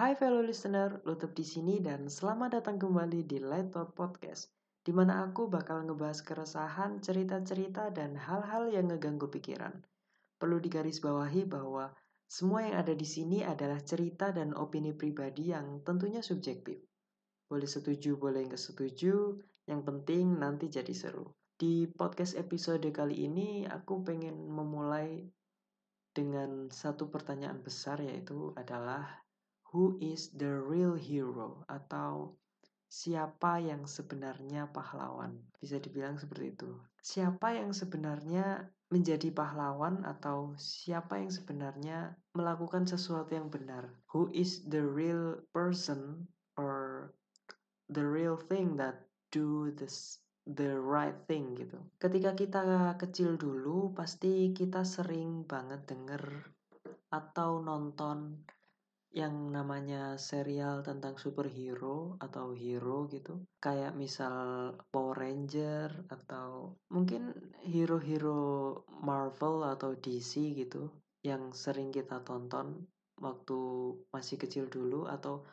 Hai fellow listener, Lutut di sini dan selamat datang kembali di Light Talk Podcast, di mana aku bakal ngebahas keresahan, cerita-cerita, dan hal-hal yang ngeganggu pikiran. Perlu digarisbawahi bahwa semua yang ada di sini adalah cerita dan opini pribadi yang tentunya subjektif. Boleh setuju, boleh nggak setuju, yang penting nanti jadi seru. Di podcast episode kali ini, aku pengen memulai dengan satu pertanyaan besar yaitu adalah Who is the real hero? Atau siapa yang sebenarnya pahlawan? Bisa dibilang seperti itu. Siapa yang sebenarnya menjadi pahlawan atau siapa yang sebenarnya melakukan sesuatu yang benar? Who is the real person or the real thing that do this the right thing gitu. Ketika kita kecil dulu pasti kita sering banget denger atau nonton yang namanya serial tentang superhero atau hero gitu. Kayak misal Power Ranger atau mungkin hero-hero Marvel atau DC gitu yang sering kita tonton waktu masih kecil dulu atau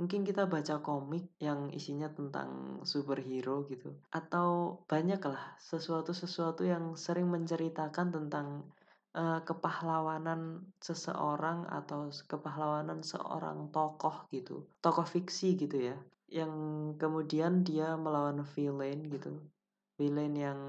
mungkin kita baca komik yang isinya tentang superhero gitu. Atau banyak lah sesuatu-sesuatu yang sering menceritakan tentang uh, kepahlawanan seseorang atau kepahlawanan seorang tokoh gitu tokoh fiksi gitu ya yang kemudian dia melawan villain gitu villain yang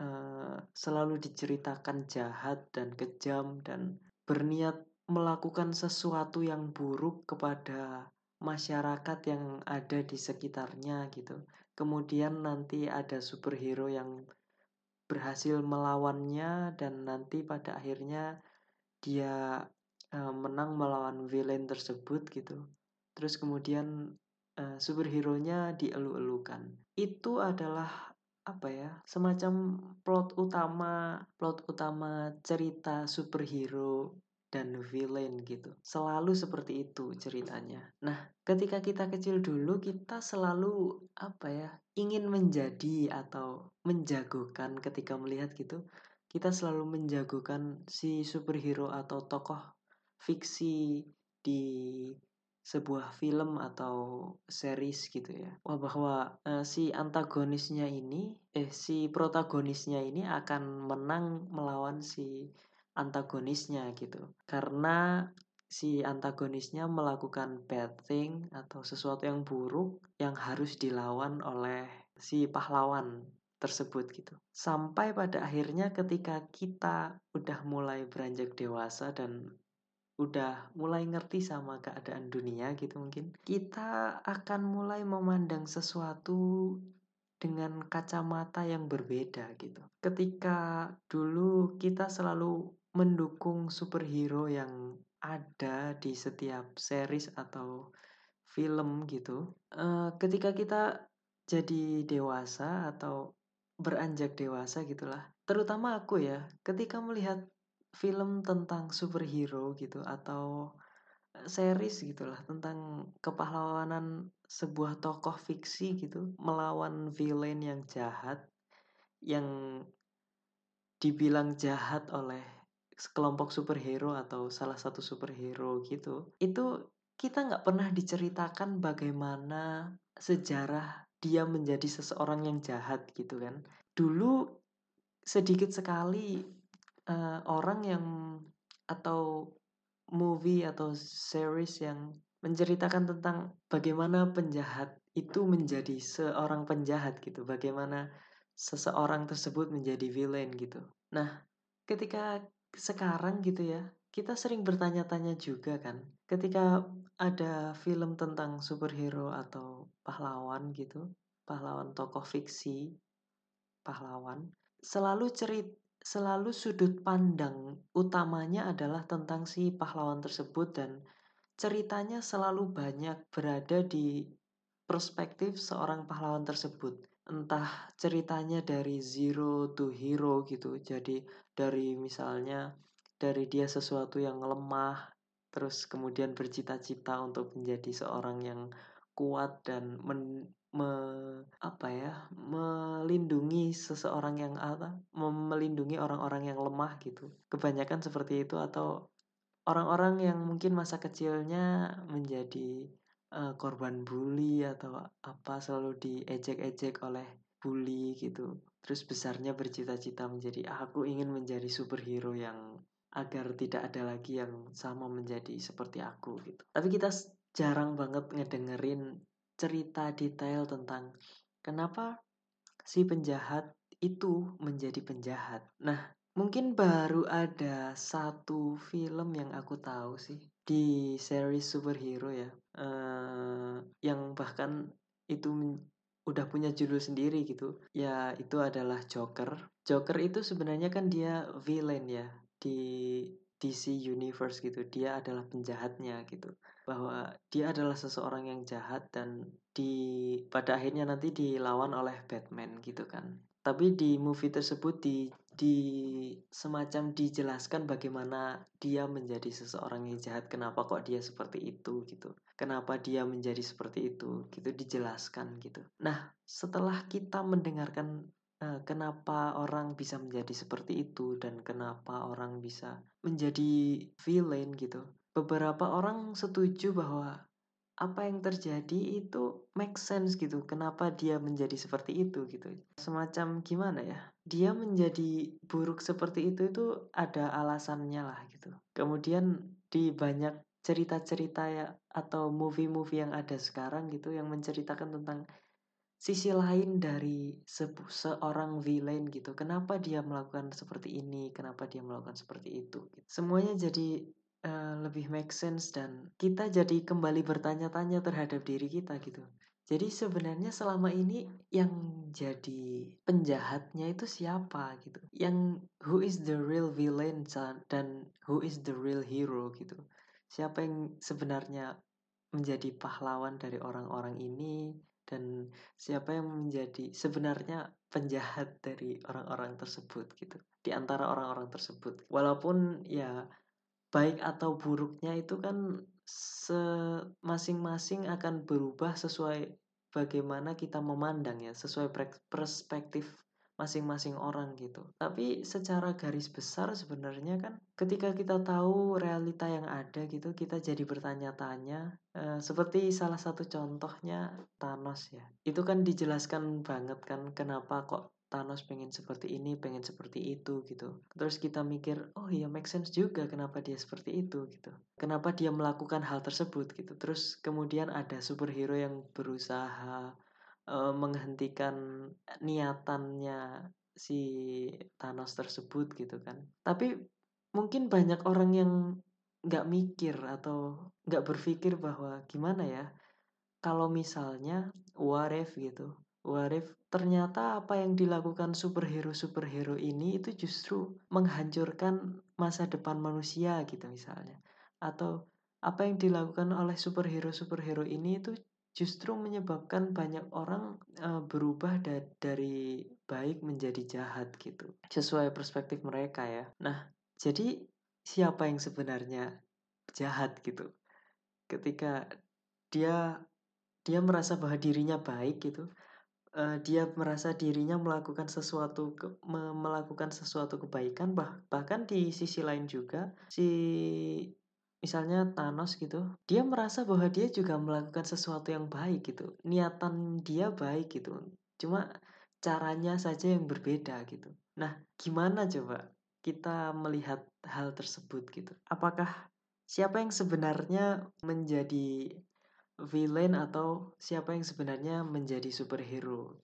uh, selalu diceritakan jahat dan kejam dan berniat melakukan sesuatu yang buruk kepada masyarakat yang ada di sekitarnya gitu. Kemudian nanti ada superhero yang berhasil melawannya dan nanti pada akhirnya dia uh, menang melawan villain tersebut gitu. Terus kemudian uh, superhero-nya dielu-elukan. Itu adalah apa ya semacam plot utama plot utama cerita superhero dan villain gitu. Selalu seperti itu ceritanya. Nah, ketika kita kecil dulu kita selalu apa ya, ingin menjadi atau menjagokan ketika melihat gitu. Kita selalu menjagokan si superhero atau tokoh fiksi di sebuah film atau series gitu ya. Wah bahwa uh, si antagonisnya ini eh si protagonisnya ini akan menang melawan si antagonisnya gitu. Karena si antagonisnya melakukan bad thing atau sesuatu yang buruk yang harus dilawan oleh si pahlawan tersebut gitu. Sampai pada akhirnya ketika kita udah mulai beranjak dewasa dan udah mulai ngerti sama keadaan dunia gitu mungkin kita akan mulai memandang sesuatu dengan kacamata yang berbeda gitu. Ketika dulu kita selalu mendukung superhero yang ada di setiap series atau film gitu. Uh, ketika kita jadi dewasa atau beranjak dewasa gitulah. Terutama aku ya, ketika melihat film tentang superhero gitu atau series gitulah tentang kepahlawanan sebuah tokoh fiksi gitu melawan villain yang jahat yang dibilang jahat oleh kelompok superhero atau salah satu superhero gitu itu kita nggak pernah diceritakan bagaimana sejarah dia menjadi seseorang yang jahat gitu kan. Dulu sedikit sekali uh, orang yang atau movie atau series yang menceritakan tentang bagaimana penjahat itu menjadi seorang penjahat gitu bagaimana seseorang tersebut menjadi villain gitu. Nah ketika sekarang gitu ya, kita sering bertanya-tanya juga kan, ketika ada film tentang superhero atau pahlawan gitu, pahlawan tokoh fiksi, pahlawan, selalu cerit selalu sudut pandang utamanya adalah tentang si pahlawan tersebut dan ceritanya selalu banyak berada di perspektif seorang pahlawan tersebut. Entah ceritanya dari zero to hero gitu. Jadi dari misalnya dari dia sesuatu yang lemah terus kemudian bercita-cita untuk menjadi seorang yang kuat dan men, me, apa ya melindungi seseorang yang apa melindungi orang-orang yang lemah gitu. Kebanyakan seperti itu atau orang-orang yang mungkin masa kecilnya menjadi uh, korban bully atau apa selalu diejek-ejek oleh bully gitu. Terus besarnya bercita-cita menjadi ah, aku ingin menjadi superhero yang agar tidak ada lagi yang sama menjadi seperti aku gitu. Tapi kita jarang banget ngedengerin cerita detail tentang kenapa si penjahat itu menjadi penjahat. Nah mungkin baru ada satu film yang aku tahu sih di series superhero ya uh, yang bahkan itu udah punya judul sendiri gitu. Ya itu adalah Joker. Joker itu sebenarnya kan dia villain ya di DC Universe gitu. Dia adalah penjahatnya gitu. Bahwa dia adalah seseorang yang jahat dan di pada akhirnya nanti dilawan oleh Batman gitu kan. Tapi di movie tersebut di di semacam dijelaskan bagaimana dia menjadi seseorang yang jahat kenapa kok dia seperti itu gitu. Kenapa dia menjadi seperti itu gitu dijelaskan gitu. Nah setelah kita mendengarkan uh, kenapa orang bisa menjadi seperti itu dan kenapa orang bisa menjadi villain gitu beberapa orang setuju bahwa apa yang terjadi itu make sense gitu. Kenapa dia menjadi seperti itu gitu. Semacam gimana ya? Dia menjadi buruk seperti itu itu ada alasannya lah gitu. Kemudian di banyak cerita-cerita ya atau movie-movie yang ada sekarang gitu yang menceritakan tentang sisi lain dari se seorang villain gitu. Kenapa dia melakukan seperti ini? Kenapa dia melakukan seperti itu? Semuanya jadi uh, lebih make sense dan kita jadi kembali bertanya-tanya terhadap diri kita gitu. Jadi sebenarnya selama ini yang jadi penjahatnya itu siapa gitu. Yang who is the real villain dan who is the real hero gitu. Siapa yang sebenarnya menjadi pahlawan dari orang-orang ini dan siapa yang menjadi sebenarnya penjahat dari orang-orang tersebut gitu. Di antara orang-orang tersebut. Walaupun ya baik atau buruknya itu kan masing-masing akan berubah sesuai bagaimana kita memandang ya, sesuai perspektif masing-masing orang gitu. Tapi secara garis besar sebenarnya kan ketika kita tahu realita yang ada gitu, kita jadi bertanya-tanya. E, seperti salah satu contohnya Thanos ya. Itu kan dijelaskan banget kan kenapa kok Thanos pengen seperti ini, pengen seperti itu gitu. Terus kita mikir, oh iya make sense juga kenapa dia seperti itu gitu. Kenapa dia melakukan hal tersebut gitu. Terus kemudian ada superhero yang berusaha uh, menghentikan niatannya si Thanos tersebut gitu kan. Tapi mungkin banyak orang yang nggak mikir atau nggak berpikir bahwa gimana ya kalau misalnya what if gitu what if ternyata apa yang dilakukan superhero-superhero ini itu justru menghancurkan masa depan manusia gitu misalnya. Atau apa yang dilakukan oleh superhero-superhero ini itu justru menyebabkan banyak orang uh, berubah da dari baik menjadi jahat gitu. Sesuai perspektif mereka ya. Nah, jadi siapa yang sebenarnya jahat gitu? Ketika dia dia merasa bahwa dirinya baik gitu, uh, dia merasa dirinya melakukan sesuatu ke, me, melakukan sesuatu kebaikan bah, bahkan di sisi lain juga si misalnya Thanos gitu dia merasa bahwa dia juga melakukan sesuatu yang baik gitu niatan dia baik gitu cuma caranya saja yang berbeda gitu. Nah gimana coba kita melihat hal tersebut gitu? Apakah siapa yang sebenarnya menjadi villain atau siapa yang sebenarnya menjadi superhero.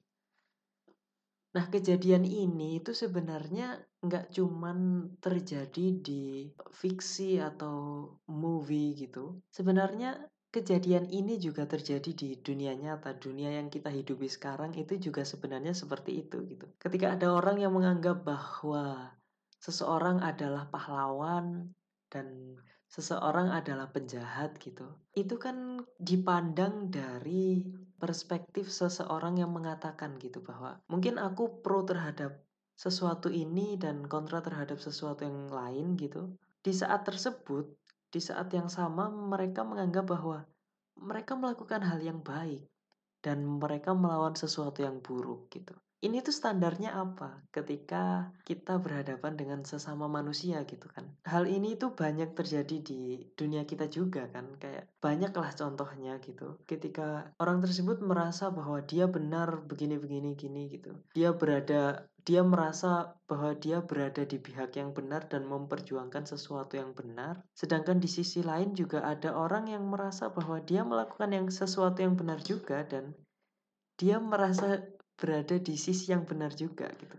Nah kejadian ini itu sebenarnya nggak cuman terjadi di fiksi atau movie gitu. Sebenarnya kejadian ini juga terjadi di dunia nyata, dunia yang kita hidupi sekarang itu juga sebenarnya seperti itu gitu. Ketika ada orang yang menganggap bahwa seseorang adalah pahlawan dan seseorang adalah penjahat gitu. Itu kan dipandang dari perspektif seseorang yang mengatakan gitu bahwa mungkin aku pro terhadap sesuatu ini dan kontra terhadap sesuatu yang lain gitu. Di saat tersebut, di saat yang sama mereka menganggap bahwa mereka melakukan hal yang baik dan mereka melawan sesuatu yang buruk gitu. Ini tuh standarnya apa ketika kita berhadapan dengan sesama manusia gitu kan. Hal ini tuh banyak terjadi di dunia kita juga kan. Kayak banyaklah contohnya gitu. Ketika orang tersebut merasa bahwa dia benar begini-begini gini gitu. Dia berada dia merasa bahwa dia berada di pihak yang benar dan memperjuangkan sesuatu yang benar. Sedangkan di sisi lain juga ada orang yang merasa bahwa dia melakukan yang sesuatu yang benar juga dan dia merasa berada di sisi yang benar juga gitu.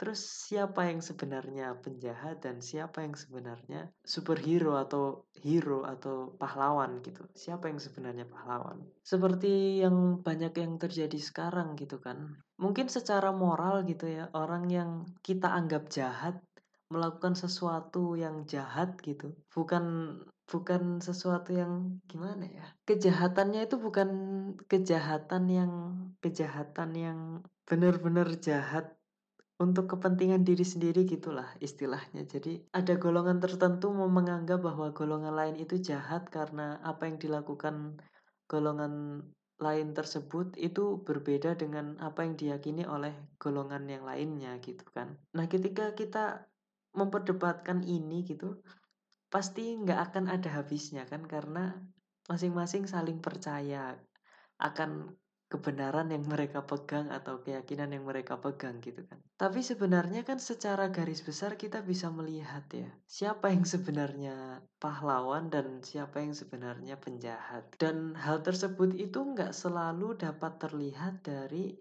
Terus siapa yang sebenarnya penjahat dan siapa yang sebenarnya superhero atau hero atau pahlawan gitu. Siapa yang sebenarnya pahlawan? Seperti yang banyak yang terjadi sekarang gitu kan. Mungkin secara moral gitu ya, orang yang kita anggap jahat melakukan sesuatu yang jahat gitu. Bukan bukan sesuatu yang gimana ya kejahatannya itu bukan kejahatan yang kejahatan yang benar-benar jahat untuk kepentingan diri sendiri gitulah istilahnya jadi ada golongan tertentu mau menganggap bahwa golongan lain itu jahat karena apa yang dilakukan golongan lain tersebut itu berbeda dengan apa yang diyakini oleh golongan yang lainnya gitu kan nah ketika kita memperdebatkan ini gitu pasti nggak akan ada habisnya kan karena masing-masing saling percaya akan kebenaran yang mereka pegang atau keyakinan yang mereka pegang gitu kan. Tapi sebenarnya kan secara garis besar kita bisa melihat ya, siapa yang sebenarnya pahlawan dan siapa yang sebenarnya penjahat. Dan hal tersebut itu nggak selalu dapat terlihat dari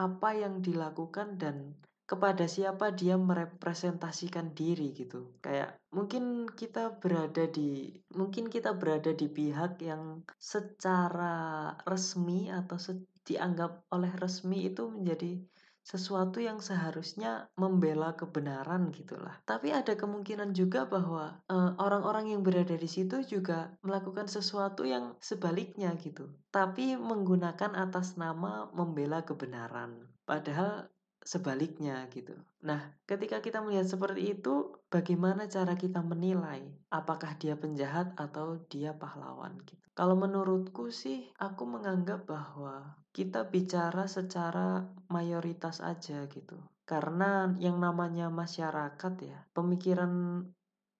apa yang dilakukan dan kepada siapa dia merepresentasikan diri gitu. Kayak mungkin kita berada di mungkin kita berada di pihak yang secara resmi atau se dianggap oleh resmi itu menjadi sesuatu yang seharusnya membela kebenaran gitulah. Tapi ada kemungkinan juga bahwa orang-orang uh, yang berada di situ juga melakukan sesuatu yang sebaliknya gitu. Tapi menggunakan atas nama membela kebenaran. Padahal sebaliknya gitu. Nah, ketika kita melihat seperti itu, bagaimana cara kita menilai apakah dia penjahat atau dia pahlawan gitu. Kalau menurutku sih, aku menganggap bahwa kita bicara secara mayoritas aja gitu. Karena yang namanya masyarakat ya, pemikiran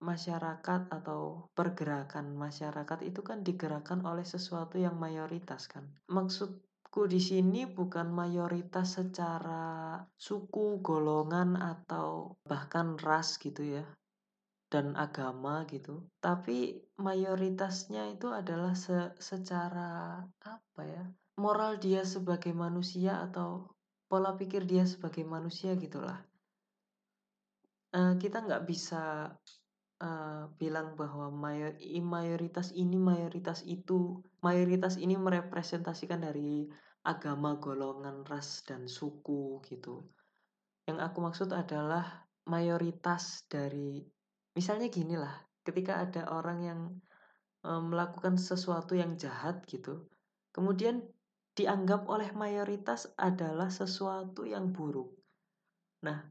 masyarakat atau pergerakan masyarakat itu kan digerakkan oleh sesuatu yang mayoritas kan. Maksud Ku di sini bukan mayoritas secara suku, golongan atau bahkan ras gitu ya dan agama gitu. Tapi mayoritasnya itu adalah se secara apa ya? Moral dia sebagai manusia atau pola pikir dia sebagai manusia gitulah. Uh, kita nggak bisa uh, bilang bahwa mayor, mayoritas ini mayoritas itu mayoritas ini merepresentasikan dari agama, golongan, ras, dan suku gitu. Yang aku maksud adalah mayoritas dari, misalnya gini lah, ketika ada orang yang e, melakukan sesuatu yang jahat gitu, kemudian dianggap oleh mayoritas adalah sesuatu yang buruk. Nah,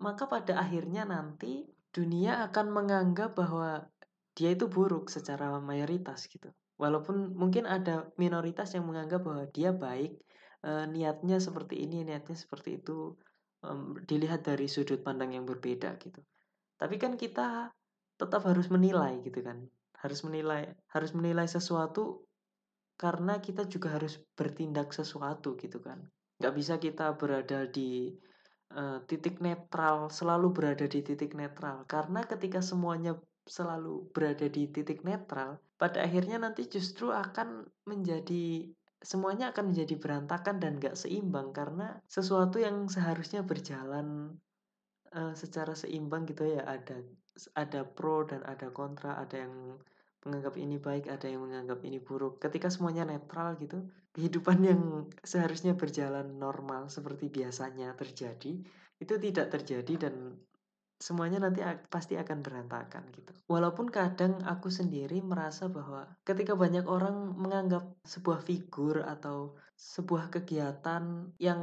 maka pada akhirnya nanti dunia akan menganggap bahwa dia itu buruk secara mayoritas gitu. Walaupun mungkin ada minoritas yang menganggap bahwa dia baik, e, niatnya seperti ini, niatnya seperti itu, e, dilihat dari sudut pandang yang berbeda gitu. Tapi kan kita tetap harus menilai gitu kan, harus menilai, harus menilai sesuatu karena kita juga harus bertindak sesuatu gitu kan. Gak bisa kita berada di uh, titik netral, selalu berada di titik netral, karena ketika semuanya selalu berada di titik netral, pada akhirnya nanti justru akan menjadi semuanya akan menjadi berantakan dan gak seimbang karena sesuatu yang seharusnya berjalan uh, secara seimbang gitu ya ada ada pro dan ada kontra, ada yang menganggap ini baik, ada yang menganggap ini buruk. Ketika semuanya netral gitu, kehidupan yang seharusnya berjalan normal seperti biasanya terjadi, itu tidak terjadi dan semuanya nanti pasti akan berantakan gitu. Walaupun kadang aku sendiri merasa bahwa ketika banyak orang menganggap sebuah figur atau sebuah kegiatan yang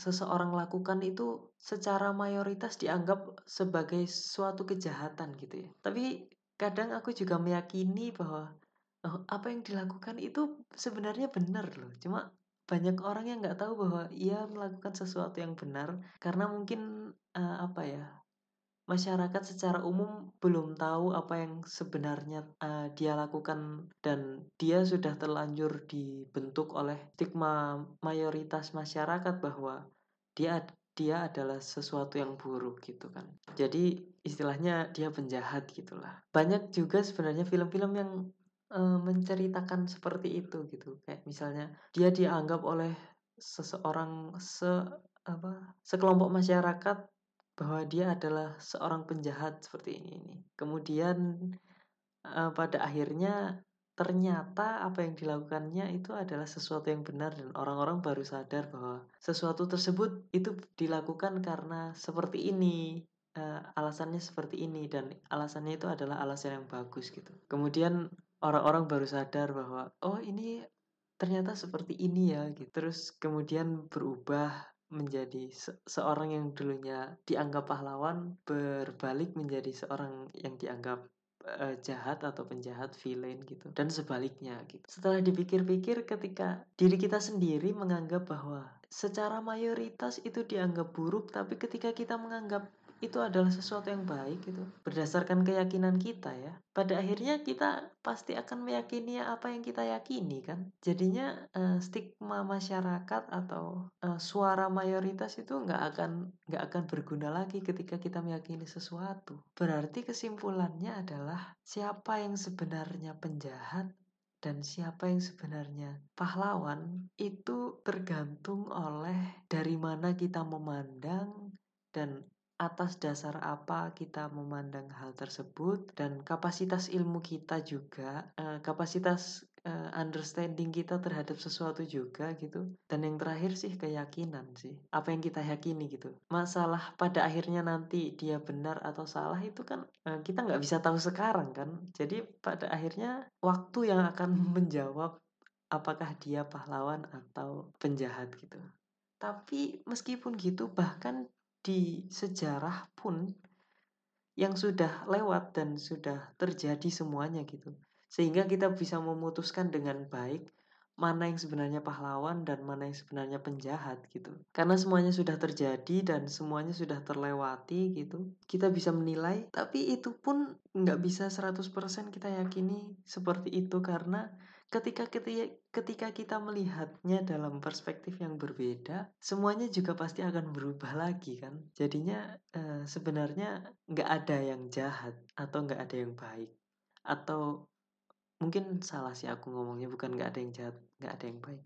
seseorang lakukan itu secara mayoritas dianggap sebagai suatu kejahatan gitu ya. Tapi kadang aku juga meyakini bahwa oh, apa yang dilakukan itu sebenarnya benar loh. Cuma banyak orang yang nggak tahu bahwa ia melakukan sesuatu yang benar karena mungkin uh, apa ya masyarakat secara umum belum tahu apa yang sebenarnya uh, dia lakukan dan dia sudah terlanjur dibentuk oleh stigma mayoritas masyarakat bahwa dia dia adalah sesuatu yang buruk gitu kan. Jadi istilahnya dia penjahat gitulah. Banyak juga sebenarnya film-film yang uh, menceritakan seperti itu gitu. Kayak misalnya dia dianggap oleh seseorang se apa sekelompok masyarakat bahwa dia adalah seorang penjahat seperti ini ini. Kemudian uh, pada akhirnya ternyata apa yang dilakukannya itu adalah sesuatu yang benar dan orang-orang baru sadar bahwa sesuatu tersebut itu dilakukan karena seperti ini uh, alasannya seperti ini dan alasannya itu adalah alasan yang bagus gitu kemudian orang-orang baru sadar bahwa oh ini ternyata seperti ini ya gitu terus kemudian berubah menjadi se seorang yang dulunya dianggap pahlawan berbalik menjadi seorang yang dianggap uh, jahat atau penjahat villain gitu dan sebaliknya gitu. Setelah dipikir-pikir ketika diri kita sendiri menganggap bahwa secara mayoritas itu dianggap buruk tapi ketika kita menganggap itu adalah sesuatu yang baik gitu berdasarkan keyakinan kita ya. Pada akhirnya kita pasti akan meyakini apa yang kita yakini kan. Jadinya uh, stigma masyarakat atau uh, suara mayoritas itu nggak akan nggak akan berguna lagi ketika kita meyakini sesuatu. Berarti kesimpulannya adalah siapa yang sebenarnya penjahat dan siapa yang sebenarnya pahlawan itu tergantung oleh dari mana kita memandang dan atas dasar apa kita memandang hal tersebut dan kapasitas ilmu kita juga uh, kapasitas uh, understanding kita terhadap sesuatu juga gitu. Dan yang terakhir sih keyakinan sih. Apa yang kita yakini gitu. Masalah pada akhirnya nanti dia benar atau salah itu kan uh, kita nggak bisa tahu sekarang kan. Jadi pada akhirnya waktu yang akan menjawab apakah dia pahlawan atau penjahat gitu. Tapi meskipun gitu bahkan di sejarah pun yang sudah lewat dan sudah terjadi semuanya gitu. Sehingga kita bisa memutuskan dengan baik mana yang sebenarnya pahlawan dan mana yang sebenarnya penjahat gitu. Karena semuanya sudah terjadi dan semuanya sudah terlewati gitu. Kita bisa menilai, tapi itu pun nggak bisa 100% kita yakini seperti itu karena ketika ketika kita melihatnya dalam perspektif yang berbeda, semuanya juga pasti akan berubah lagi kan. Jadinya uh, sebenarnya nggak ada yang jahat atau nggak ada yang baik atau mungkin salah sih aku ngomongnya bukan nggak ada yang jahat nggak ada yang baik.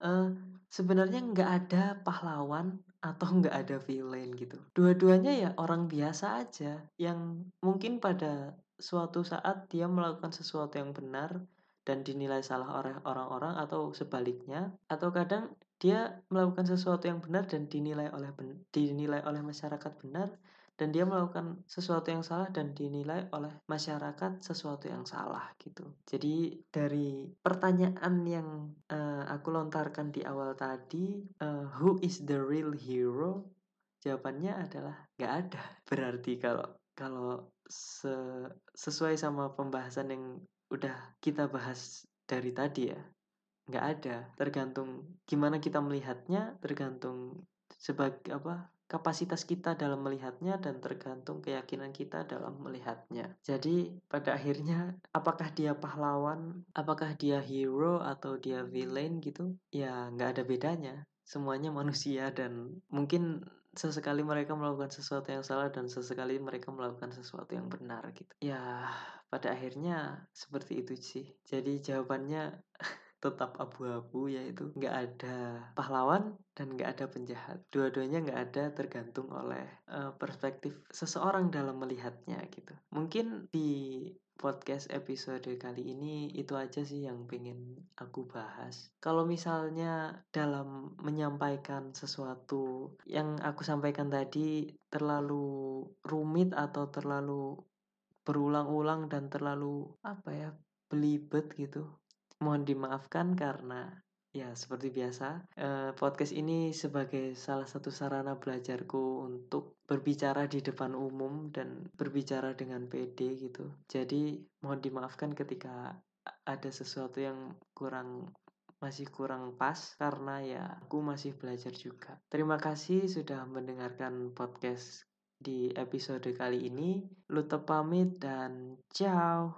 Uh, sebenarnya nggak ada pahlawan atau nggak ada villain gitu. Dua-duanya ya orang biasa aja yang mungkin pada suatu saat dia melakukan sesuatu yang benar dan dinilai salah oleh orang-orang atau sebaliknya atau kadang dia melakukan sesuatu yang benar dan dinilai oleh dinilai oleh masyarakat benar dan dia melakukan sesuatu yang salah dan dinilai oleh masyarakat sesuatu yang salah gitu. Jadi dari pertanyaan yang uh, aku lontarkan di awal tadi, uh, who is the real hero? Jawabannya adalah nggak ada. Berarti kalau kalau se sesuai sama pembahasan yang udah kita bahas dari tadi ya, nggak ada. Tergantung gimana kita melihatnya, tergantung sebagai apa kapasitas kita dalam melihatnya dan tergantung keyakinan kita dalam melihatnya. Jadi pada akhirnya apakah dia pahlawan, apakah dia hero atau dia villain gitu, ya nggak ada bedanya. Semuanya manusia dan mungkin sesekali mereka melakukan sesuatu yang salah dan sesekali mereka melakukan sesuatu yang benar gitu. Ya pada akhirnya seperti itu sih. Jadi jawabannya tetap abu-abu yaitu nggak ada pahlawan dan nggak ada penjahat dua-duanya nggak ada tergantung oleh uh, perspektif seseorang dalam melihatnya gitu mungkin di podcast episode kali ini itu aja sih yang pengen aku bahas. Kalau misalnya dalam menyampaikan sesuatu yang aku sampaikan tadi terlalu rumit atau terlalu berulang-ulang dan terlalu apa ya belibet gitu Mohon dimaafkan karena ya seperti biasa eh, podcast ini sebagai salah satu sarana belajarku untuk berbicara di depan umum dan berbicara dengan PD gitu. Jadi mohon dimaafkan ketika ada sesuatu yang kurang masih kurang pas karena ya aku masih belajar juga. Terima kasih sudah mendengarkan podcast di episode kali ini. Luto pamit dan ciao.